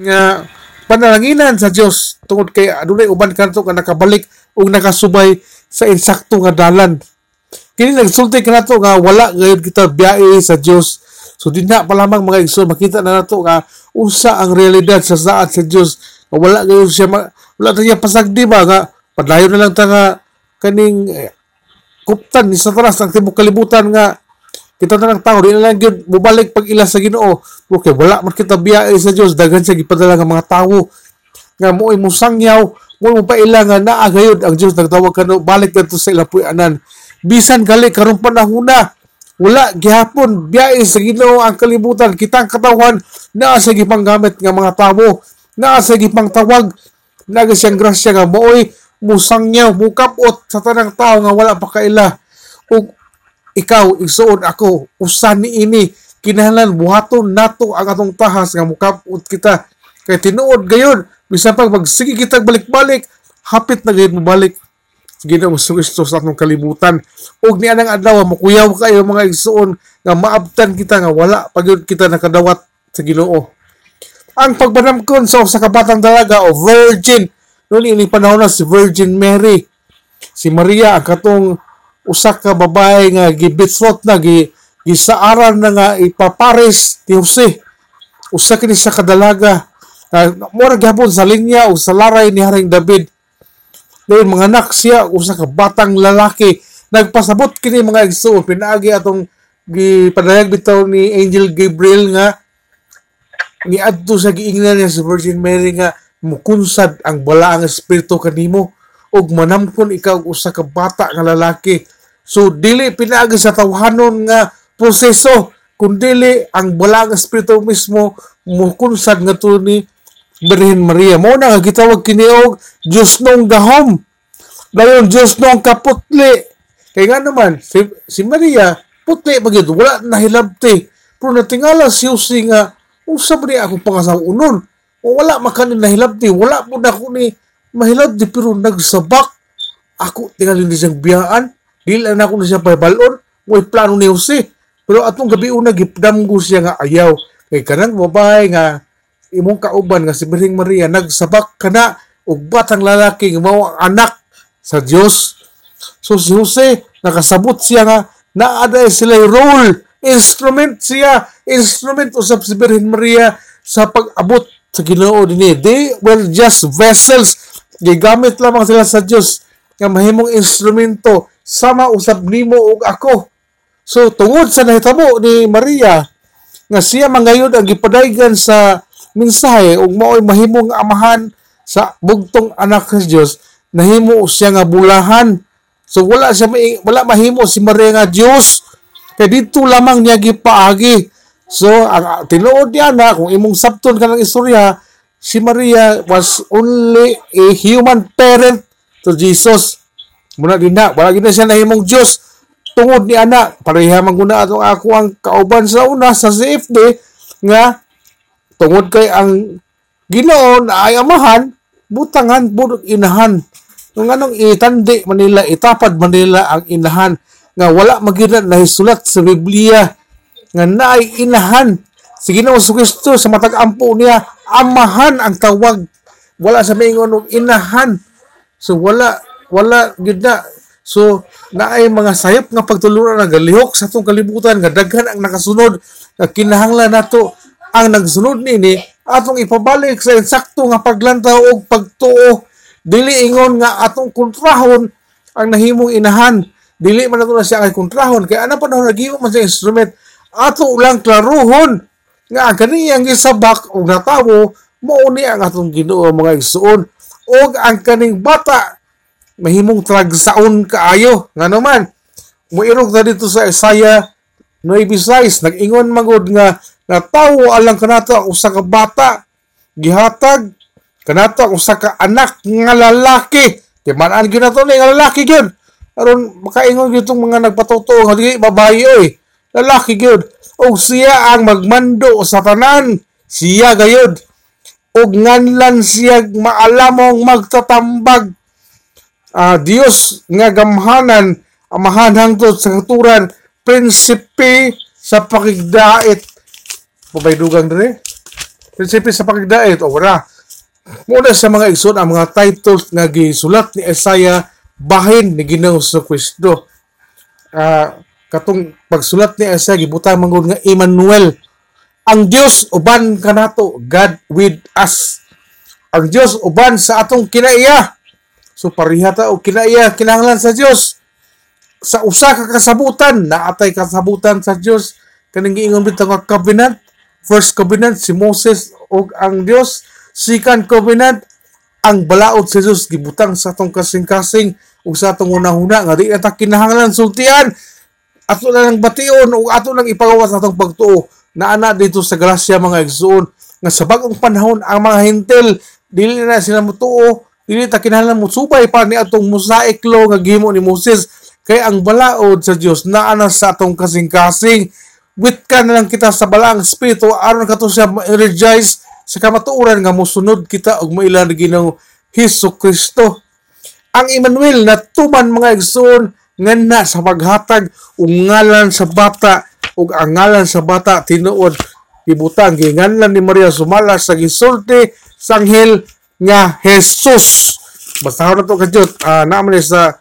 nga panalanginan sa Dios tungod kay adunay uban kanto nga nakabalik ug nakasubay sa insakto nga dalan. Kini nagsulti kanato nga wala gayud kita biyahe sa Dios so dinha pa lamang mga igsoon makita na nato nga unsa ang realidad sa saad sa Dios nga wala gayud siya ma- wala ta niya pasagdi ba nga padayon na lang ta nga kaning eh, kuptan ni Satanas ang tibok kalibutan nga kita na lang tao di lang gyud mubalik pag ila sa Ginoo. Okay wala man kita biyahe sa Dios daghan siya gipadala nga mga tawo nga mo mo sangyaw mo mo paila nga naa gayud ang Dios nagtawag kano balik kadto sa ila puy-anan bisan gali karon panahona wala gihapon biyahe sa Ginoo ang kalibutan. Kitang katawan naa sa gipanggamit nga mga tawo naa sa gipangtawag. Naga siyang grasya nga mooy musangyaw mukapot sa tanang tao nga wala pa kaila ikaw isuon ako. Usan ni ini. Kinahanglan buhaton nato ang atong tahas nga mukapot kita. Kay tinuod gayon. Bisan pag magsige kita balik-balik. Hapit na gayud mo balik. Ginoo sa Kristo sa atong kalibutan. Ug ni anang adlaw makuyaw kayo mga igsuon nga maabtan kita nga wala pagyud kita nakadawat sa Ginoo. Ang pagbanamkon sa usa ka batang dalaga o virgin. Noon ini panahon na si Virgin Mary. Si Maria ang katong usa ka babae nga gibitsot na gi gisaaran na nga ipapares ni Jose. Usa kini sa kadalaga na mura gyapon sa linya o sa laray ni Haring David. Dayon mga anak siya usa ka batang lalaki. Nagpasabot kini mga igsoon pinaagi atong gipadayag bitaw ni Angel Gabriel nga ni adto sa giingnan niya sa Virgin Mary nga mukunsad ang balaang espiritu kanimo ug manamkon ikaw usa ka bata nga lalaki. So dili pinaagi sa tawhanon nga proseso kundili ang balaang espiritu mismo mukunsad nga to ni Birhen Maria. Mo na nga gitawag kini og Dios nung gahom dayon Dios nung kaputli. Kay nga naman si, si Maria putli bagid wala na hilabti. Pero natingala si Jose nga usa ba niya akong pangasawa unon. Wala makanin na hilabti. Wala po na ako ni mahilabti pero nagsabak. Ako tingalin din siyang biyaan. Dili na ako na siya pabalon mo plano ni Jose. Pero atong gabi una gipdamgo siya nga ayaw. Kay kanang babae nga imong kauban nga si Birhing Maria nagsabak kana og batang lalaki nga mao ang anak sa Dios so si Jose nakasabot siya nga naada sila role. Instrument siya. Instrument usab si Birhen Maria sa pag-abot sa Ginoo dinhi they were just vessels gigamit lamang sila sa Dios nga mahimong instrumento sama usab nimo ug ako. So tungod sa nahitabo ni Maria nga siya mangayod ang gipadaygan sa mensahe ug mao'y mahimong amahan sa bugtong anak sa Dios nahimo siya nga bulahan. So wala siya wala mahimo si Maria nga Dios kay dito lamang niya gipaagi. So ang tinuod niya na kung imong sabton ka ng istorya si Maria was only a human parent to Jesus. Muna din na wala gid na siya nahimong Dios tungod ni anak pareha man guna atong ako ang kauban sa una sa CFD nga tungod kay ang Ginoo na ay amahan butangan budot inahan. Nung anong itandi manila itapad manila ang inahan nga wala magina nahisulat sa Biblia nga naay inahan si Ginoo sa Kristo sa matag ampo niya amahan ang tawag wala sa maingon og inahan. So wala wala gid na. So naay mga sayop nga pagtuluran nga galihok sa atong kalibutan nga daghan ang nakasunod. Nga kinahanglan nato ang nagsunod nini atong ipabalik sa insakto nga paglantaw og pagtuo. Dili ingon nga atong kontrahon ang nahimong inahan. Dili man nato na siya kay kontrahon. Kay ana pa na naghimo man sa instrument. Ato lang klaruhon nga ang kaniyang gisabak og natawo mao ni ang atong Ginoo mga igsuon. Og ang kaning bata mahimong tragsaon kaayo. Nga naman muirog na dito sa Isaiah 9:6 nag-ingon magod nga natawo alang kanato usa ka bata gihatag kanato usa ka anak nga lalaki. Di man gyud nato ni nga lalaki gyud. Aron makaingon gyud mga nagpatuto nga dili babae oy. Lalaki gyud og siya ang magmando sa tanan. Siya gayud og nganlan siya maalamong magtatambag. Ah Dios nga gamhanan amahan hangtod sa katuran prinsipe sa pakigdait babay dugang dire prinsipe sa pagdait o wala. Muna sa mga igsoon ang mga titles nga gisulat ni Isaiah bahin ni Ginoo sa Kristo. Uh, katong pagsulat ni Isaiah gibutang mangod nga Emmanuel ang Dios uban kanato God with us. Ang Dios uban sa atong kinaiya. So pareha ta og kinaiya kinahanglan sa Dios sa usa ka kasabutan naatay kasabutan sa Dios kaning giingon bitaw nga covenant first covenant si Moses ug ang Dios second covenant ang balaod sa Dios gibutang sa atong kasing-kasing ug sa atong una-una nga di ta kinahanglan sultian ato na lang bation ug ato lang ipagawas atong pagtuo na ana dito sa grasya mga igsoon nga sa bagong panahon ang mga hintel dili na sila mutuo dili ta kinahanglan mo subay pa ni atong mosaic law nga gihimo ni Moses Kay ang balaod sa Dios naa na sa atong kasing-kasing. Wit ka na lang kita sa balaang espiritu aron kato siya ma-energize sa kamatuoran nga mosunod kita og mailan Ginoo Hesus Kristo. Ang Emmanuel na tuman mga igsoon nga na sa paghatag og ngalan sa bata ug ang ngalan sa bata tinuod ibutang ginganlan ni Maria sumala sa gisulti sa anghel nga Jesus. Basta na to kadyot, uh, naman sa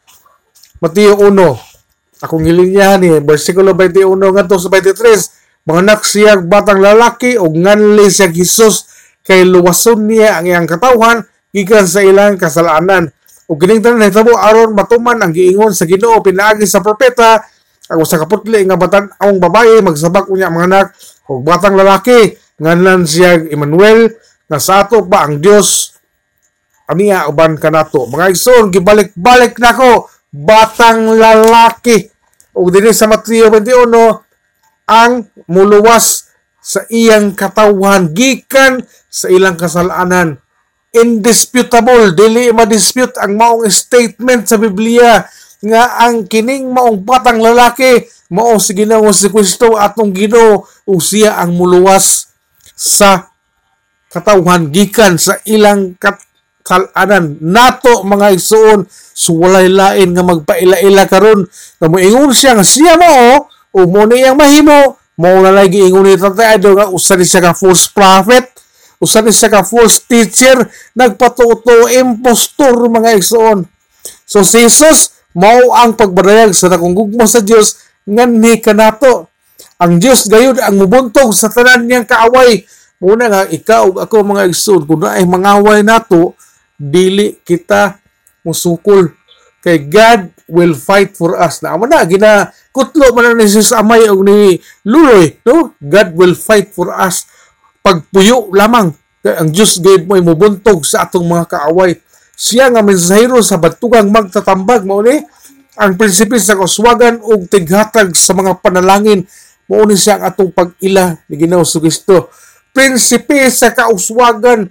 Mateo 1. Akong hilinyahan ni versikulo 21 ngadto sa 23. Mga anak siya batang lalaki o nganli siya Jesus kay luwason niya ang iyang katawhan gikan sa ilang kasalanan. O gining tanan nahitabo aron matuman ang giingon sa Ginoo pinaagi sa propeta ang usa ka putli nga batan ang babae magsabak unya mga anak o batang lalaki nganlan siya Emmanuel nga sa ato ba ang Dios aniya uban kanato mga igsoon gibalik-balik nako batang lalaki. O din sa Mateo 21, ang muluwas sa iyang katawan gikan sa ilang kasalanan. Indisputable, dili ma-dispute ang maong statement sa Biblia nga ang kining maong batang lalaki mao si Ginoo si Kristo atong Ginoo o siya ang muluwas sa katawhan gikan sa ilang kat kalanan nato mga igsoon suwalay lain nga magpaila-ila karon. Nga moingon siya nga siya mo o mo ni ang mahimo mo na lagi ingon ni tatay nga usa ni siya ka false prophet usa ni siya ka false teacher nagpatuto impostor mga igsoon. So si Jesus mao ang pagbarayag sa gugma sa Dios nganhi kanato ang Dios gayud ang mubuntog sa tanan niyang kaaway. Muna nga ikaw ako mga igsoon kun ay mangaway nato dili kita musukol. Kay God will fight for us. Na amo na gina kutlo man ni Jesus amay og ni Luloy no? God will fight for us pagpuyo lamang. Kay ang Dios gave mo mubuntog sa atong mga kaaway. Siya nga mensahero sa batugang magtatambag. Mao ni ang prinsipe sa kaswagan ug tighatag sa mga panalangin. Mao ni siya ang atong pag-ila ni Ginoo Kristo. Prinsipe sa kauswagan.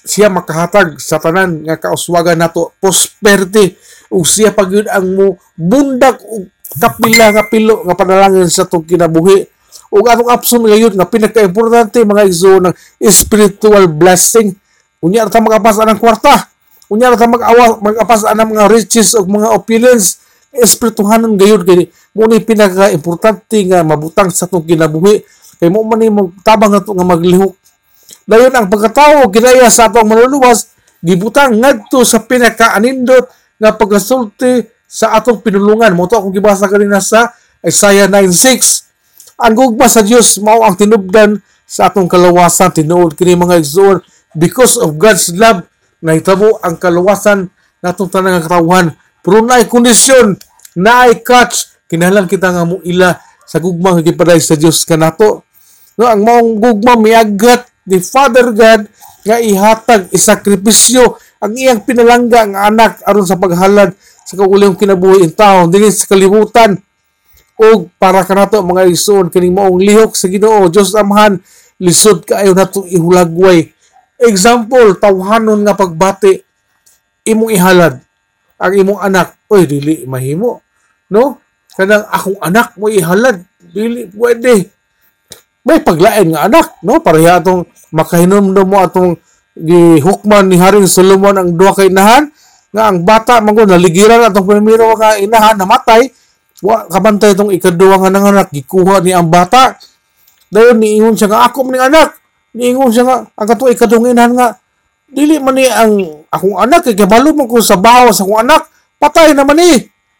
Siya makahatag sa tanan nga kauswagan nato. Prosperity. Ug siya pagyud ang mo bundak og kapila nga pilo nga panalangin sa tong kinabuhi ug atong option ngayon nga pinaka-importante mga igso ng spiritual blessing unya ta magapas anang kwarta unya ta mag-awa magapas anang mga riches ug mga opulence espirituhanon gayud kay mo ni pinaka-importante nga mabutang sa tong kinabuhi kay mo man ni tabang nato nga maglihok Dayon ang pagkatawo ginaya sa atong manluluwas gibutang ngadto sa pinakaanindot nga pagkasulti sa atong pinulungan. Mo to akong gibasa kanina sa Isaiah 9:6. Ang gugma sa Dios mao ang tinubdan sa atong kalawasan tinuod kini mga igsoon because of God's love nahitabo ang kalawasan natong tanang katawhan. Pero naay kondisyon, naay catch, kinahanglan kita nga mo ila sa gugma nga gipaday sa Dios kanato. No, ang maong gugma miagat the Father God nga ihatag isakripisyo ang iyang pinalangga ang anak aron sa paghalad sa kauliong kinabuhi in taon dinhi sa kalibutan o para kanato mga igsoon kini maong lihok sa Ginoo. Dios amhan lisod kaayo nato ihulagway. Example tawhanon nga pagbati imong ihalad ang imong anak oy dili mahimo no? Kanang akong anak mo ihalad dili pwede. May paglain nga anak no? Pareha atong makahinom mo atong gihukman ni Haring Solomon ang duha kay inahan nga ang bata man naligiran atong primero nga inahan namatay wa kabantay itong ikaduha nga nanganak gikuha ni ang bata. Dayon niingon siya nga ako man anak. Niingon siya nga ang kato ikadunginan nga. Dili man ni ang akong anak kay kabalo man ko sa bawas akong anak patay naman ni.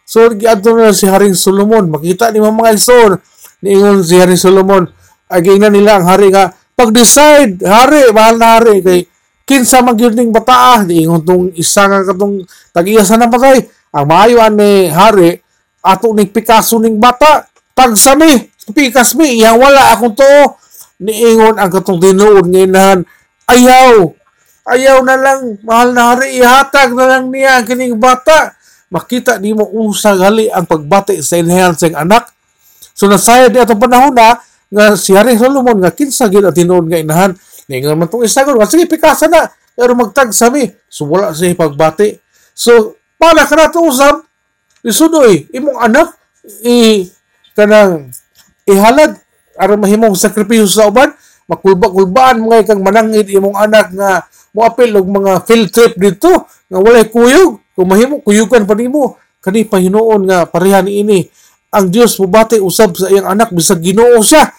So giadto na si Haring Solomon. Makita ni mga igsoon niingon si Haring Solomon ay gingnan nila ang hari nga pag-decide hari mahal na hari kay kinsa man gyud ning bataa niingon tong isa nga katong tag-iya sa napatay ang maayo ni hari ato ning Picasso ning bata tagsami pikas mi iyang wala akong to niingon ang katong tinuod nga inahan ayaw ayaw na lang mahal na hari ihatag na lang niya kining bata makita di mo usa gali ang pagbati sa inahan sa anak so nasayad ni atong panahon na nga si Hari Solomon nga kinsa gid ang tinuod nga inahan Ningon man itong isa ko, sige, pikasa na. Pero magtag sami. So, wala siya pagbati. So, pala ka na usap. Isudoy, imong anak, i, kanang, ihalad, aron mahimong sakripisyo sa uban, makulba-kulbaan mga kang manangid imong anak nga moapil og mga field trip dito nga walay kuyog kung mahimo kuyugan pa nimo kani pahinuon nga pareha ni ini ang Dios mubati usab sa iyang anak bisag Ginoo siya.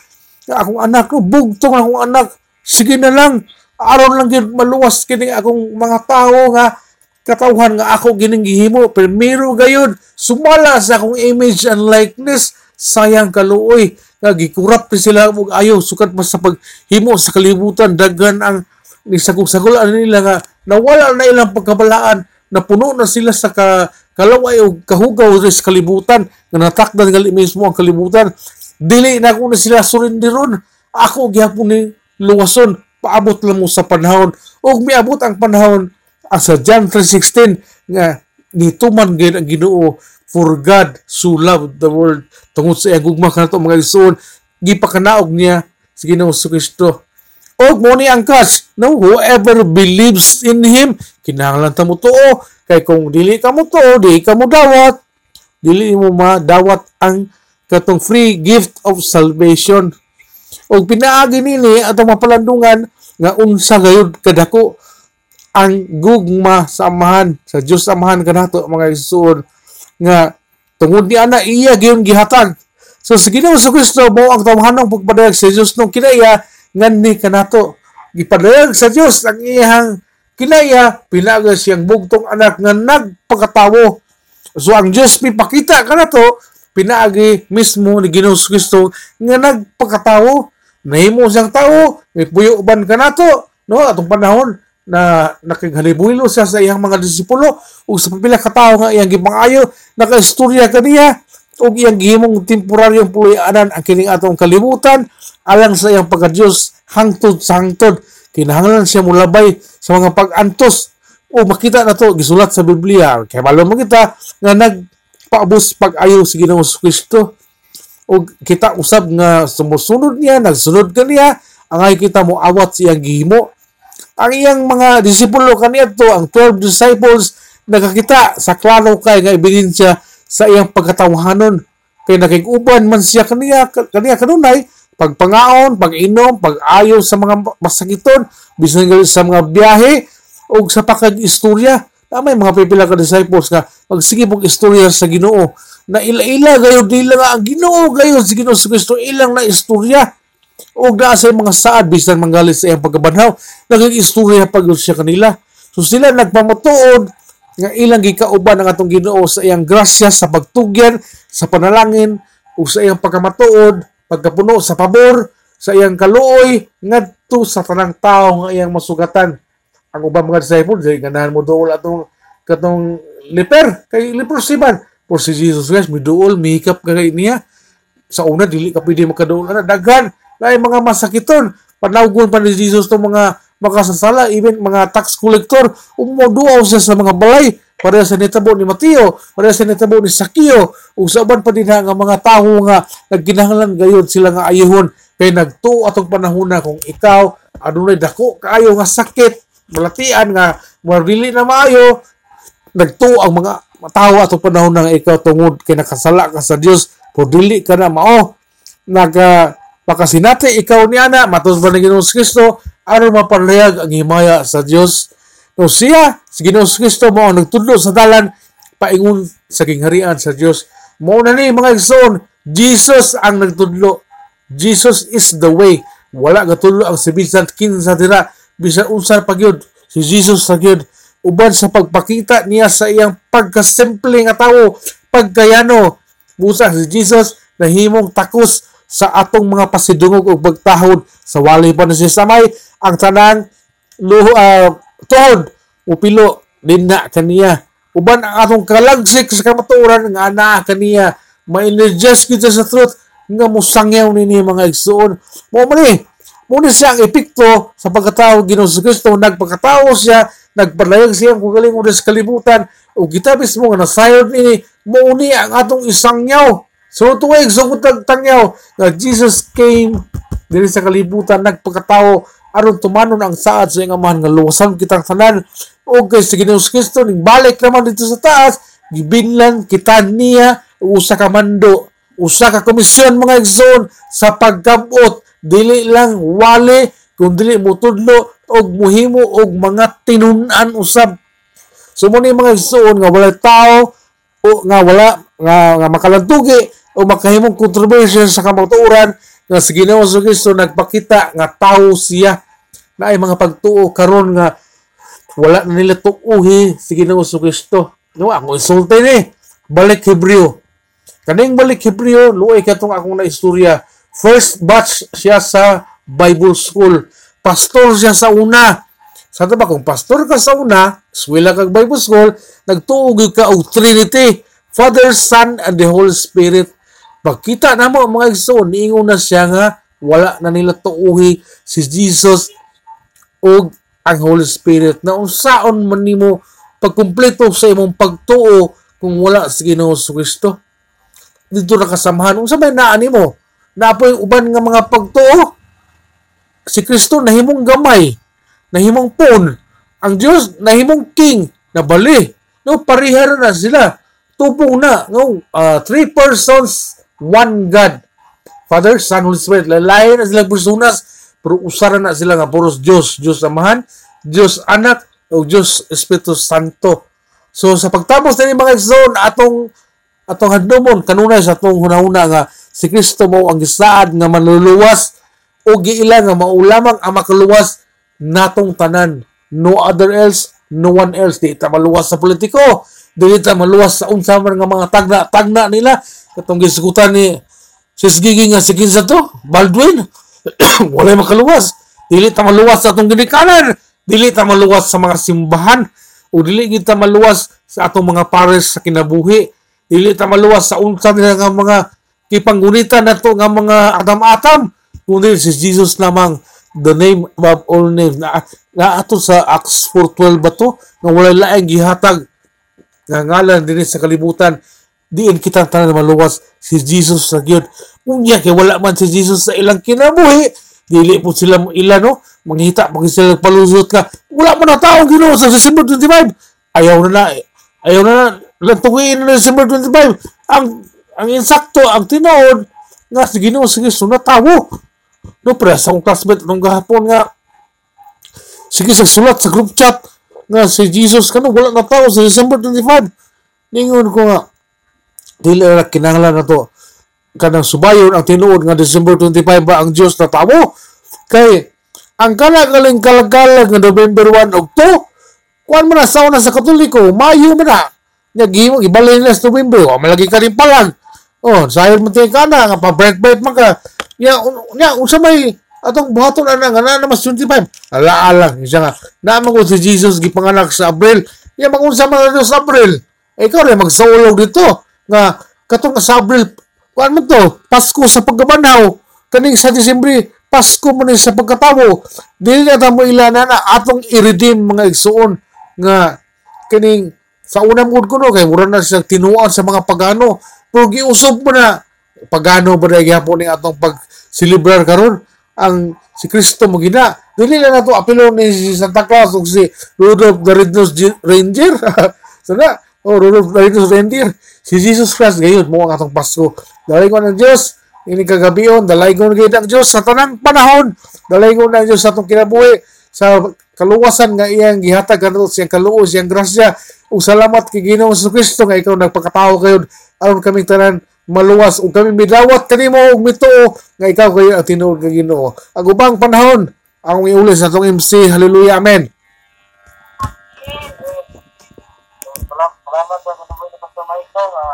Nga akong anak ko bugtong akong anak sige na lang aron lang gyud maluwas kini akong mga tao nga katawhan nga ako gining gihimo primero gayud sumala sa akong image and likeness. Sayang kaluoy. Nga gikurap pa sila og ayo sukat pa sa paghimo sa kalibutan daghan ang nisagol-sagol nila nga nawala na ilang pagkabalaan. Na puno na sila sa ka, kalaway o kahugaw sa kalibutan. Nga natakdan gali mismo ang kalibutan. Dili na ko na sila surindiron. Ako gyapon ni luwason paabot lang mo sa panahon. Ug miabot ang panahon sa John 3:16 nga nituman gid ang Ginoo for God so loved the world. Tungod sa iyang gugma kanato mga igsoon gipakanaog niya sa Ginoo Kristo. Og mo ni ang catch no whoever believes in him kinahanglan ta mo tuo kay kung dili ka mo tuo di ka mo dawat. Dili mo madawat ang katong free gift of salvation. Og pinaagi nini atong mapalandungan nga unsa gayud kadako ang gugma sa amahan sa Dios amahan kanato mga igsoon nga tungod ni ana iya gyud gihatag. So sa Ginoo sa Kristo mo ang tawhanong pagpadayag sa Dios nung kinaya nganni kanato gipadayag sa Dios ang iyang kinaya pinaga siyang bugtong anak nga nagpagkatawo so ang Dios mipakita kanato pinaagi mismo ni Ginoo Kristo nga nagpagkatawo nahimo siyang tao, may puyo uban ka nato, no? Atong panahon na nakighalibulilo siya sa iyang mga disipulo ug sa pipila ka tawo nga iyang gipangayo nakaistorya kaniya ug iyang gihimong temporaryong puloy-anan ang kining atong kalibutan alang sa iyang pagka-Dios hangtod sa hangtod kinahanglan siya mulabay sa mga pag-antos o makita na to gisulat sa Biblia kay malo mo kita nga nagpaabos pag-ayo sa Ginoo Kristo o kita usab nga sumusunod niya, nagsunod kaniya, angay kita mo awat siyang gihimo. Ang iyang mga disipulo kaniya to, ang 12 disciples, nakakita sa klaro kay nga ebidensya sa iyang pagkatawhanon. Kay nakiguban man siya kaniya, kaniya kanunay, pagpangaon, pag-inom, pag-ayo sa mga masakiton, bisan sa mga biyahe, o sa pakag-istorya. Na may mga pipila ka disciples nga, magsige pong istorya sa ginoo na ila-ila gayud nila nga ang Ginoo gayud si Ginoo Kristo ilang na istorya o na sa mga saad bisan manggalit sa iyang pagkabanhaw naging istorya pag siya kanila. So sila nagpamutuod nga ilang gikauban ang atong Ginoo sa iyang grasya sa pagtugyan sa panalangin o sa iyang pagkamatuod pagkapuno sa pabor sa iyang kaluoy ngadto sa tanang tao nga iyang masugatan. Ang ubang mga disciples dili ganahan mo dool atong katong liper kay leprosy man. For si Jesus Christ miduol mihikap kagay niya. Sa una dili ka pwede makaduol ana daghan lay mga masakiton panawgon pa ni Jesus to mga makasasala even mga tax collector umuduaw siya sa mga balay. Para sa nitabo ni Mateo para sa nitabo ni Sakio. Ug sa uban pa din nga mga tawo nga nagkinahanglan gayud sila nga ayuhon. Kay nagtuo atong panahon na kung ikaw adunay dako kaayo nga sakit malatian nga mo dili na maayo nagtuo ang mga matawa ato panahon nang ikaw tungod kay nakasala ka sa Dios po dili ka na mao naga makasinati ikaw ni ana matos ba ni Ginoong Kristo? Aron mapanlayag ang himaya sa Dios no siya si Ginoong Kristo mo nagtudlo sa dalan paingon sa kingharian sa Dios mo na ni mga igsoon Jesus ang nagtudlo. Jesus is the way. Wala gatulo ang si bisan kinsa dira bisan unsa pagyud si Jesus sa gyud. Uban sa pagpakita niya sa iyang pagkasimple nga tawo pagkayano. Busa si Jesus nahimong takos sa atong mga pasidungog ug pagtahod sa wali pa na samay ang tanan luho uh, tuhod upilo din na kaniya. Uban ang atong kalagsik sa kamatuoran nga ana kaniya. Ma-energize kita sa truth nga musangyaw nini mga igsoon. Mo man mo ni siya ang epekto sa pagkatao Ginoo sa Kristo. Nagpagkatao siya nagpalayag siya kung galing sa kalibutan o kita mismo nga nasayod nini mo ni ang atong isangyaw So tuwig so tangyaw nga Jesus came diri sa kalibutan nagpagkatao aron tumanon ang saad sa iyang amahan nga luwasan kitang tanan. O kay sa Ginoos Kristo ning balik naman dito sa taas gibinlan kita niya usa ka mando usa ka komisyon mga igsoon sa pagkabot. Dili lang wali kung dili mo tudlo og muhimo og mga tinun-an usab. So mo mga igsoon nga wala tao o nga wala nga, nga makalantugi o makahimong kontrobersya sa kamatuoran nga si Ginoo sa Kristo nagpakita nga tao siya na ay mga pagtuo karon nga wala na nila tuuhi si Ginoo sa Kristo. No, ako insulte ni. Balik Hebreo. Kaning balik Hebreo, luoy katong akong na istorya. First batch siya sa Bible School. Pastor siya sa una. Sa ba kung pastor ka sa una, eskwela kag Bible School, nagtuog ka og Trinity, Father, Son, and the Holy Spirit Pagkita na mo mga igsoon, niingon na siya nga wala na nila tuuhi si Jesus o ang Holy Spirit na unsaon man nimo pagkumpleto sa imong pagtuo kung wala si Ginoo sa Kristo. Dito na kasamahan. Unsa may naa nimo? Napoy uban nga mga pagtuo. Si Kristo nahimong gamay, nahimong pon. Ang Dios nahimong king na bali. No, parihara na sila. Tupong na. No, uh, three persons one God. Father, Son, Holy Spirit. Lalayan na silang personas, pero usara na sila nga puros Diyos. Diyos Amahan, Diyos Anak, o Diyos Espiritu Santo. So sa pagtapos na mga igsoon, atong atong hadnomon kanunay sa atong hunahuna nga si Kristo mo ang gisaad nga manluluwas o giila nga maulamang ang makaluwas natong tanan. No other else, no one else. Di ta maluwas sa politiko. Di ta maluwas sa unsa man nga mga tagna tagna nila. Katong gisgutan ni sis gigi nga si kinsa to Baldwin. Wala makaluwas. Dili ta maluwas sa atong ginikanan. Dili ta maluwas sa mga simbahan. O dili kita maluwas sa atong mga pares sa kinabuhi. Dili ta maluwas sa unsa nila nga mga kipanggunitan nato nga mga atam-atam kundi si Jesus lamang the name above all names. Na, na ato sa Acts 4.12 ba to? Nga wala laing gihatag nga ngalan din sa kalibutan. Diin kita tanan maluwas si Jesus sa gyud unya kay wala man si Jesus sa ilang kinabuhi. Dili po sila ila no? Manghita pag sila palusot ka. Wala man na tao Ginoo sa December 25 ayaw na na ayaw na na lantugiin na December 25 ang ang insakto ang tinuod nga si Ginoo sa Kristo na tawo. No pre sa akong classmate nung gahapon nga sige sa sulat sa group chat nga si Jesus kano wala na tao sa December 25 ningon ko nga dili ra kinahanglan nato kanang subayon ang tinuod nga December 25 ba ang Dios na tamo kay ang kana galing kalagalag nga November 1 og 2 kuan man sa una sa katoliko mayo man na nya gimo ibalin na sa November wa malagi ka rin palang oh sayod mo tayo kana nga pa break break man ka. Nya nya unsa may atong buhaton ana nga na mas 25 ala lang siya nga. Na ko si Jesus gipanganak sa Abril ya magunsa man sa Abril eh, ikaw rin magsaulog dito. Nga katong sa Abril kuan mo to? Pasko sa pagkabanaw. Kaning sa Disyembre Pasko mo ni sa pagkatawo dili na ta mo ilana na atong i-redeem mga igsuon. Nga kining sa unang mud ko no kay mura na siya tinuan sa mga pagano. Pero giusob mo na pagano ba na gyapon ni atong pag celebrar karon ang si Kristo mo gina dili na nato apilo ni si Santa Claus ug si Rudolph the Red-Nosed Reindeer sana oh Rudolph the Red-Nosed Reindeer Si Jesus Christ gayon mo ang atong Pasko. Dalaygon ng Dios ini kagabion, dalaygon gayud ang Dios sa tanang panahon. Dalaygon ang Dios sa atong kinabuhi sa kaluwasan nga iyang gihatag kanto siyang kaluos, siyang grasya. Ug salamat kay Ginoo sa Kristo nga ikaw nagpakatao kayo aron kaming tanan maluwas ug kami midawat kanimo og mituo nga ikaw kayo ang tinuod nga Ginoo. Ang ubang panahon ang iulis sa atong MC. Hallelujah. Amen. Salamat, sa mga